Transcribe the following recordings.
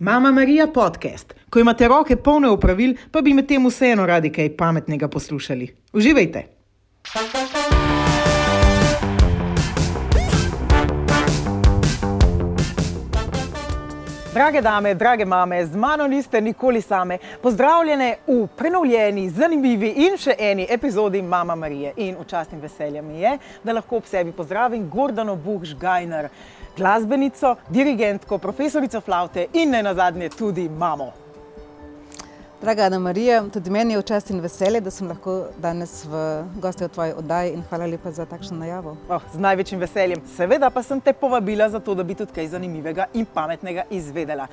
Mama Marija podcast. Ko imate roke polne upravil, pa bi med tem vseeno radi kaj pametnega poslušali. Uživajte! Drage dame, drage mame, z mano niste nikoli same. Pozdravljene v prenovljeni, zanimivi in še eni epizodi Mama Marije. In v čast in veselje mi je, da lahko ob sebi pozdravim Gordano Buhš Gajner, glasbenico, dirigentko, profesorico flaute in ne nazadnje tudi mamo. Draga Ana Marija, tudi meni je v čast in veselje, da sem lahko danes v gostih v tvoji oddaji in hvala lepa za takšno najavo. Oh, z največjim veseljem. Seveda pa sem te povabila zato, da bi tudi kaj zanimivega in pametnega izvedela.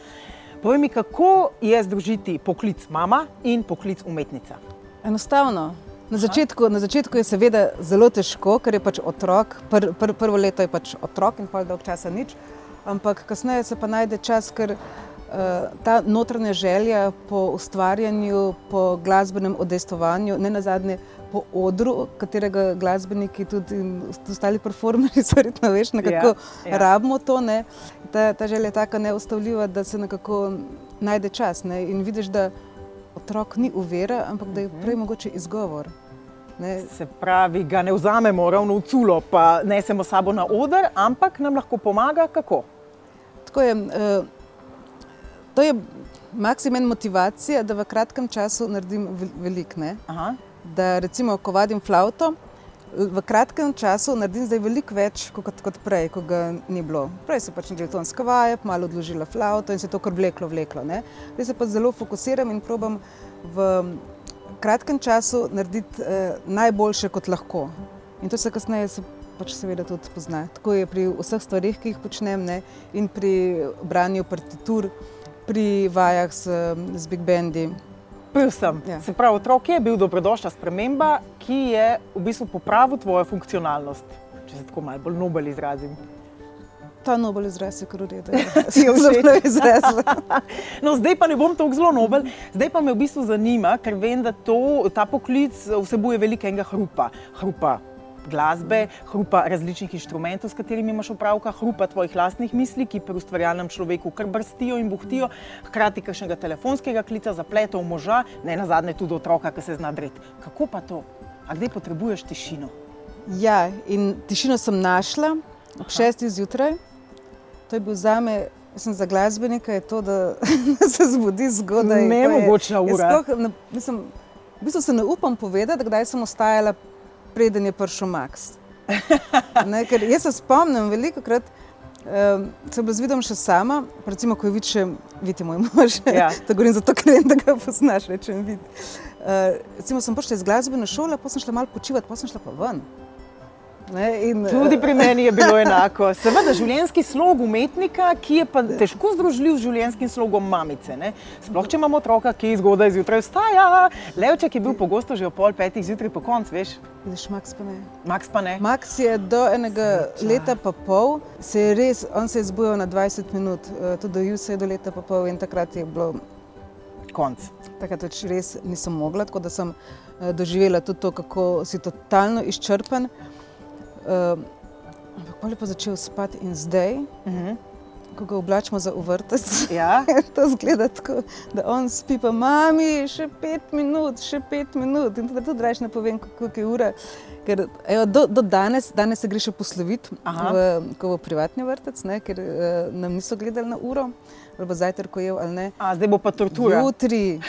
Povej mi, kako je združiti poklic mama in poklic umetnica? Enostavno. Na začetku, na začetku je seveda zelo težko, ker je pač otrok, pr, pr, prvo leto je pač otrok in pol dolg časa nič, ampak kasneje se pa najde čas, ker ta notranja želja po ustvarjanju, po glasbenem odestovanju, ne nazadnje po odru, katerega glasbeniki tudi ostali performerji so verjetno veš, nekako Ja, ja. rabimo to, ne. Ta, ta želja je taka neustavljiva, da se nekako najde čas ne. in vidiš, da otrok ni uvera, ampak da je prej mogoče izgovor. Ne. Se pravi, ga ne vzamemo ravno v culo, pa nesemo sabo na oder, ampak nam lahko pomaga kako. Tako je, eh, to je maksimum motivacija, da v kratkem času naredim vel- veliko. Da recimo, ko vadim flauto, v kratkem času naredim zdaj veliko več kot, kot prej, ko ga ni bilo. Prej se pač naredil tonska vaja, malo odložila flauto in se to kar vleklo, vleklo. Ne. Zdaj se pa zelo fokusiram in probam v kratkem času narediti eh, najboljše, kot lahko. In to se kasneje se pač seveda tudi pozna. Tako je pri vseh stvarih, ki jih počnem, ne, in pri branju partitur, pri vajah s, z big bendi. Pil sem. Ja. Se pravi, otrok je bil dobrodošla sprememba, ki je v bistvu popravil tvojo funkcionalnost. Če se tako malo bolj nobel izrazim. Ta nobel izraz je kar v redu. ja. Je všeč? Zelo izrazila. No, zdaj pa ne bom tako zelo nobel, zdaj pa me v bistvu zanima, ker vem, da to, ta poklic vsebuje veliko enega hrupa. Hrupa glasbe, hrupa različnih inštrumentov, s katerimi imaš opravka, hrupa tvojih lastnih misli, ki pri ustvarjalnem človeku kar brstijo in buhtijo, hkrati kakšnega telefonskega klica, zapletov moža, ne na zadnje tudi otroka, ki se zna dreti. Kako pa to? A kdaj potrebuješ tišino? Ja, in tišino sem našla ob šestih zjutraj. To je bil za me, mislim, za glasbenika je to, da se zbudi zgodaj. Nemogoča jaz ura. sploh ne- Mislim, v bistvu se ne upam povedati, kdaj sem ostajala, preden je prišel Max. Ne, ker jaz se spomnim, veliko krat um, sem bila z vidom še sama, recimo, ko je vid še, vid je moj mož. Ja. to govorim zato, ker vem, da ga poznaš, rečem vid. Uh, recimo, sem prišla iz glasbene šole, pa sem šla malo počivati, pa sem šla pa ven. Ne, in, Tudi pri meni je bilo enako. Seveda, življenjski slog umetnika, ki je pa težko združljiv z življenjskim slogom mamice. Ne? Sploh, če imamo otroka, ki zgodaj zjutraj vstaja. Levček je bil pogosto že ob pol petih zjutraj po koncu, veš, Vidiš, Max pa ne. Max pa ne. Max je do enega leta pa pol, se je res, on se je zbujal na 20 minut, eh, tudi do Jusa je do leta pa pol in takrat je bilo, Konc. takrat več res nisem mogla, tako da sem eh, doživela tudi to, kako si totalno izčrpan. Uh, ampak pol je pa začel spati in zdaj, Mhm. Ko ga oblačimo za uvrtec, Ja. to zgleda tako, da on spi pa mami, še pet minut, še pet minut. In tudi, tudi reč ne povem, koliko je ura. Ker evo, do, do danes, danes se gre še posloviti ko v privatni vrtec, ne, ker uh, nam niso gledali na uro, ali pa zajtrk, ko je ali ne. A, zdaj bo pa tortura. Jutri,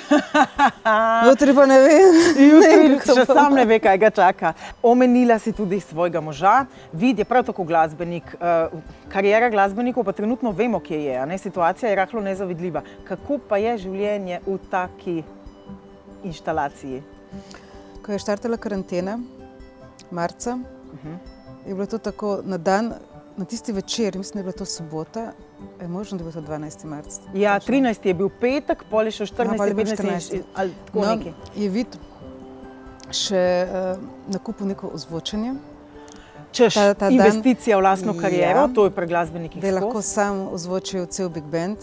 jutri pa ne vem. Jutri kako še bo. sam ne ve, kaj ga čaka. Omenila si tudi svojega moža, vid je prav tako glasbenik. Uh, karijera glasbenikov pa trenutno vemo, kje je. a Ne? Situacija je rahlo nezavidljiva. Kako pa je življenje v taki inštalaciji? Ko je štartala karantena, marca, Mhm. je bilo to tako na dan, na tisti večer, mislim, da je bila to sobota, je možno, da je bilo to 12. marca. Ja, Točno. 13 je bil petek, pol je še 14, pol je bil 15 14. ali tako No, nekaj. je vid še uh, nakupil neko ozvočenje, Češ, ta- ta dan- investicija v lastno kariero, Ja. to je pri glasbenikih da je lahko sam ozvočil cel Big Band.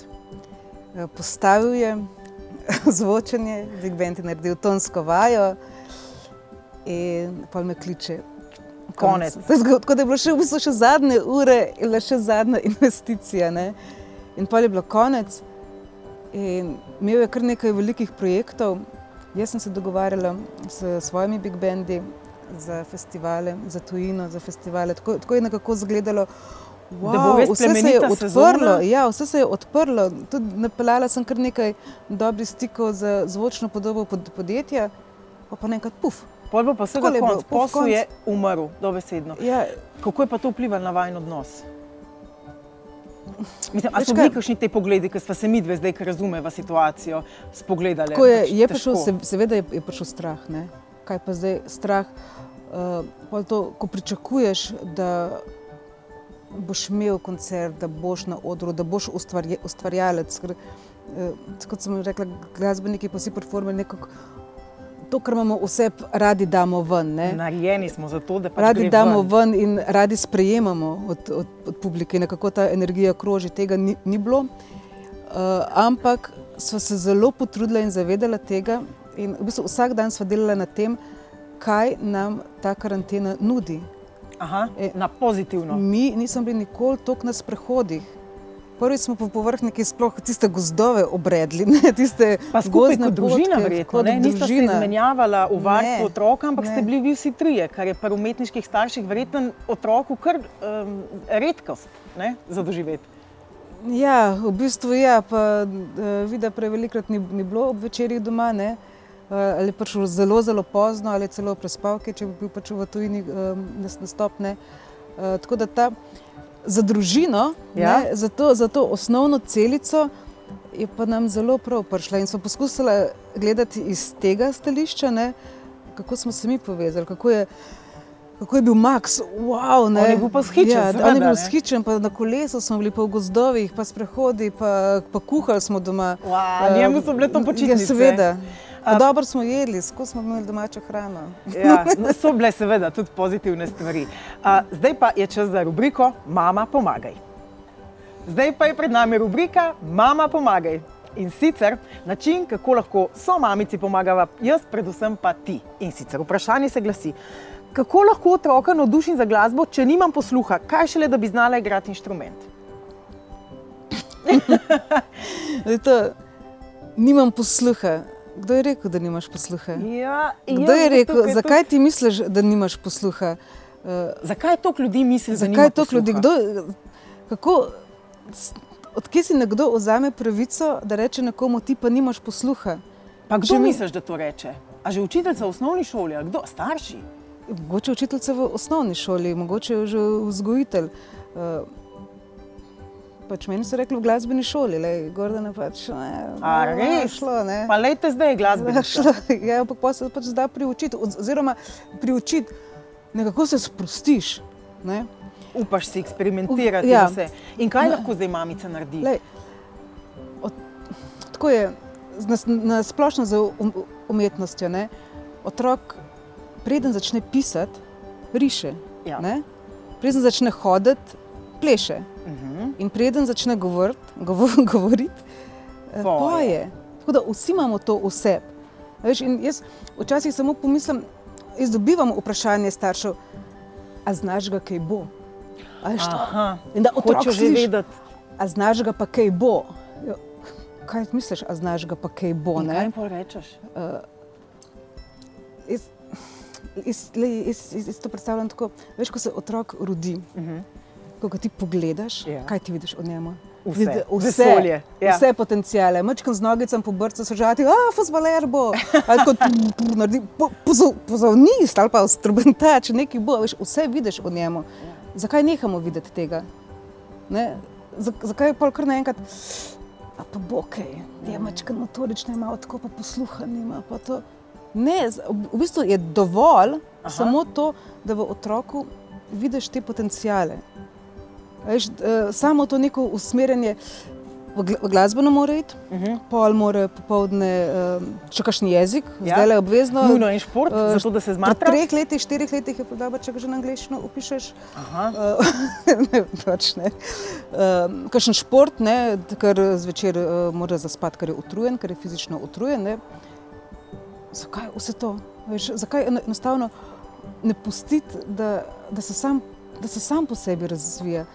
Eh, Postavil je ozvočenje, Big Band je naredil tonsko vajo in pa me kliče. Konec. Zgo- Tako da je bilo še, v bistvu še zadnje ure, in bila še zadnja investicija. Ne? In pa je bilo konec. In imel je kar nekaj velikih projektov. Jaz sem se dogovarjala s svojimi big bendi za festivale, za tujino, za festivale. Tako, tako je nekako izgledalo. Wow, vse se je odprlo, sezona. ja, vse se je odprlo. Tudi napeljala sem kar nekaj dobrih stikov za zvočno podobo pod, podjetja, pa pa nekaj puf. Pol bo pa bilo, konc, puf, posel konc. je umrl, dobesedno. Ja, Kako je pa to vplivalo na vajen odnos? Mislim, a Veš so bili kakšni te pogledi, ki smo se mi dve zdaj, ki razumeva situacijo, spogledali? Je, Pač je prišel, se, seveda je, je prišel strah. Ne? Kaj pa zdaj strah? Uh, to, ko pričakuješ, da boš imel koncert, da boš na odru, da boš ustvarje, ustvarjalec. Ker, uh, kot sem rekla, glasbeniki pa vsi performerji nekako. To, kar imamo vse radi, damo ven. Ne? Narejeni smo za to, da pač Radi damo ven. ven in radi sprejemamo od, od, od publike, nekako ta energija kroži. Tega ni, ni bilo. Uh, ampak smo se zelo potrudili in zavedali tega. In v bistvu vsak dan smo delali na tem, kaj nam ta karantena nudi. Aha, E, na pozitivno. Mi nismo bili nikoli toliko na sprehodih. Prvi smo po povrhniki sploh tiste gozdove obredli, ne, tiste gozdne kot družina, potke, verjetno. kot Ne? Niste se družina. izmenjavala v varstvu Ne, otroka, ampak ne. ste bili vi vsi trije, kar je pri umetniških starših verjetno otroku kar um, redkost ne, za doživeti. Ja, v bistvu je, ja, pa uh, vida prevelikrat ni, ni bilo ob večerjih doma, ne? Uh, ali pač zelo, zelo pozno, ali celo prespavke, če bi bil pač v tujini um, nastopne. Uh, tako da ta za družino, Ja. ne, za, to, za to osnovno celico je pa nam zelo prav prišla in smo poskusili gledati iz tega stališča, ne, kako smo se mi povezali, kako je. Kako je bil Max, wow, ne. On je bil pa vzhičen, ja, seveda, on je bil ne. vzhičen, pa na kolesu smo bili, pa v gozdovih, pa sprehodi, pa, pa kuhali smo doma. Wow, njemu so bile to Ja, počitnice. seveda. A- Dobro smo jedli, skozi smo imeli domačo hrano. Ja, no, so bile seveda tudi pozitivne stvari. A, zdaj pa je čas za rubriko Mama pomagaj. Zdaj pa je pred nami rubrika Mama pomagaj. In sicer način, kako lahko so mamici pomagava, jaz, predvsem pa ti. In sicer vprašanje se glasi, kako lahko otroka navdušim za glasbo, če nimam posluha, kaj šele, da bi znala igrati inštrument. Zdaj To, nimam posluha. Kdo je rekel, da nimaš posluha? Ja, Kdo jaz je rekel, tukaj zakaj ti misliš, da nimaš posluha? Uh, Zakaj toliko ljudi misli, da zakaj nima toliko ljudi? posluha? Kdo, kako, odkje si nekdo vzame pravico, da reče nekomu, ti pa nimaš posluha? Pa kdo Če mi- misliš, da to reče? A že učiteljica v osnovni šoli, ali kdo? Starši? Mogoče učiteljica v osnovni šoli, mogoče že vzgojitelj. Uh, pač meni so rekli v glasbeni šoli, le Gordana pač ne. A ne, res? Šlo, ne. Pa lejte zdaj glasbe. Ja, šlo, ja, ampak pa se pač da priučiti, oz- oziroma priučiti, nekako se sprostiš. Ne? Upaš si eksperimentirati. Ja. Ja. In kaj lahko zdaj mamica naredi? Lej, od, tako je na, na splošno za um, umetnostjo. Ne? Otrok, preden začne pisati, riše. Ja. Ne? Preden začne hoditi, pleše. Uh -huh. In preden začne govoriti, govor, eh, Poje. poje. Tako da vsi imamo to vse. Veš, in jaz včasih samo pomislim, jaz dobivam vprašanje staršev, a znaš ga, kaj bo. In da otrok hoče že vedeti, a znaš ga, pa kaj bo. Kaj misliš, a znaš ga, pa kaj bo? ne? kaj jim rečeš. Jaz, jaz, lej, jaz, jaz, jaz to predstavljam tako, veš, ko se otrok rodi, Uh -huh. Ko ti pogledaš, Ja. kaj ti vidiš o njemu? Vse. Vidi- Vesolje, ja. vse potencijale. Mačkam z nogicam po brcu so žati, a fuzbaler bo. Ali kot naredi po- pozo- pozavnist ali pa instrumentač, nekaj bo, veš, vse vidiš o njemu. Zakaj nehamo videti tega? Ne? Zak- Zakaj pa kar naenkrat, a pa bo kaj, je mačka motorična, ima tako pa posluha nima. Pa to. ne, v bistvu je dovolj Aha. samo to, da v otroku vidiš te potencijale. Veš, eh, samo to neko usmerjanje v gla- v glasbeno mora iti, Uh -huh. pol mora popovdne, če kakšen jezik, Ja. zdaj je obvezno. Nujno je šport, eh, zato da se Pri zmatra. treh letih, štirih letih je pa dobro, če ga že na angliščino upišeš. Aha. Eh, ne, pač ne. Uh, šport, ne, ker zvečer uh, mora zaspati, ker je utrujen, ker je fizično utrujen. Ne. Zakaj vse to? Veš, zakaj eno- enostavno ne pustiti, da, da, se sam, da se sam po sebi razvija?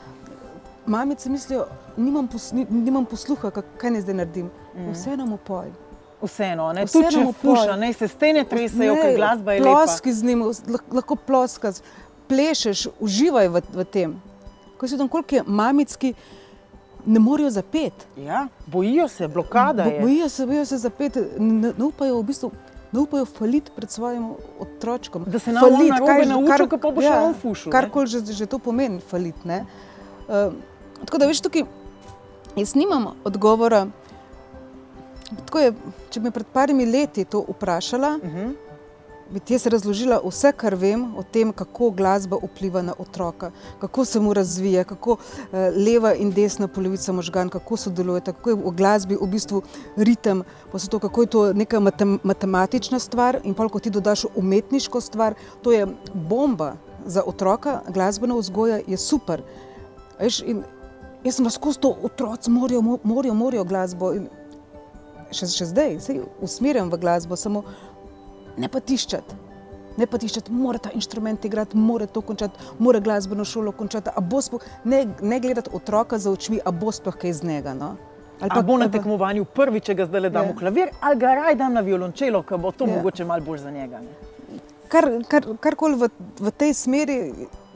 Mamice mislijo, nimam, pos, nimam posluha, kaj naj zdaj naredim. Mm. Vseeno mu poj. Vseeno, ne tu če fuša, ne se stene tresajo, ker glasba je lepa. Ploski z njim, lahko ploskaš, plešeš, uživaj v, v tem. Ko si tam koliko je mamicki, ne morejo zapeti. Ja, bojijo se, blokada je. Bojijo se, bojijo se zapeti, ne, ne upajo v bistvu. Ne upajo faliti pred svojim otrokom. Da se nam falit, kaj naučijo, kako bo ja, v fušu. Karkoli že, že to pomeni, falit. Uh, tako da veš, tukaj jaz nimam odgovora. Je, če bi me pred parimi leti to vprašala, uh -huh. bi ti jaz razložila vse, kar vem o tem, kako glasba vpliva na otroka, kako se mu razvija, kako uh, leva in desna polovica možgan, kako sodelujeta, kako je v glasbi v bistvu ritem, to, kako je to neka matem matematična stvar in pa ko ti dodaš umetniško stvar, to je bomba za otroka, glasbena vzgoja je super. Veš, jaz sem lahko s to otroci, morajo, morajo, morajo glasbo. In, še, še zdaj se usmerjam v glasbo, samo ne pa tiščati. Ne pa tiščati, mora ta inštrument igrati, mora to končati, mora glasbeno šolo končati. Spo, ne, ne gledati otroka za očmi, a bo sploh kaj iz njega. No? Ali pa bo na tekmovanju prvi, če ga zdaj damo yeah. Ja. klavir, ali ga raj dam na violončelo, ker bo to yeah. Ja. mogoče malo bolj za njega. Karkoli kar, kar v, v tej smeri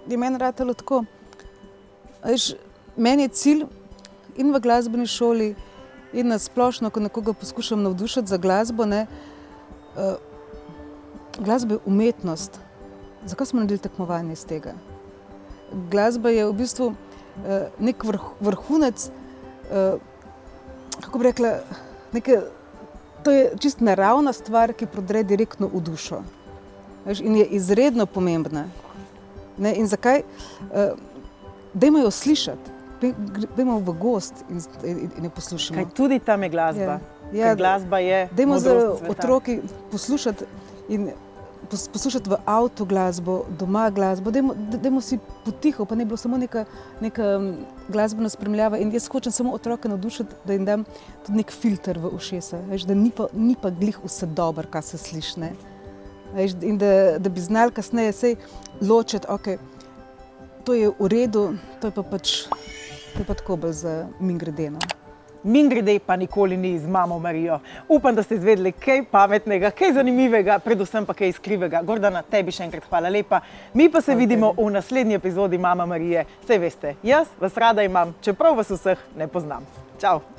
je meni ratalo tako. Veš, meni je cilj in v glasbeni šoli, in na splošno, ko nekoga poskušam navdušiti za glasbo, ne, uh, glasba je umetnost. Zakaj smo naredili tekmovanje iz tega? Glasba je v bistvu uh, nek vrh, vrhunec, uh, kako bi rekla, neke, to je čist naravna stvar, ki prodre direktno v dušo. Veš, in je izredno pomembna. Ne, in zakaj? Uh, Dajmo jo slišati gremo v gost in, in, in ne poslušamo. Kaj tudi tam je glasba. Ja, ja, glasba je. Dajmo za otroki poslušati in poslušati v avtu glasbo, doma glasbo. Dajmo, dajmo si potiho, pa ne bo samo neka, neka glasbena spremljava. In jaz hočem samo otroke navdušiti, da jim dam tudi nek filter v ušesa. Veš, da ni pa, ni pa glih vse dobro, kar se sliši. In da, da bi znali kasneje ločiti, da okay, je to v redu, to je pa pač To pa tako brez mingredena. Mingrede pa nikoli ni z mamo Marijo. Upam, da ste izvedeli kaj pametnega, kaj zanimivega, predvsem pa kaj skrivega. Gordana, tebi še enkrat hvala lepa. Mi pa se okay. vidimo v naslednji epizodi Mama Marije. Vse veste, jaz vas rada imam, čeprav vas vseh ne poznam. Čau!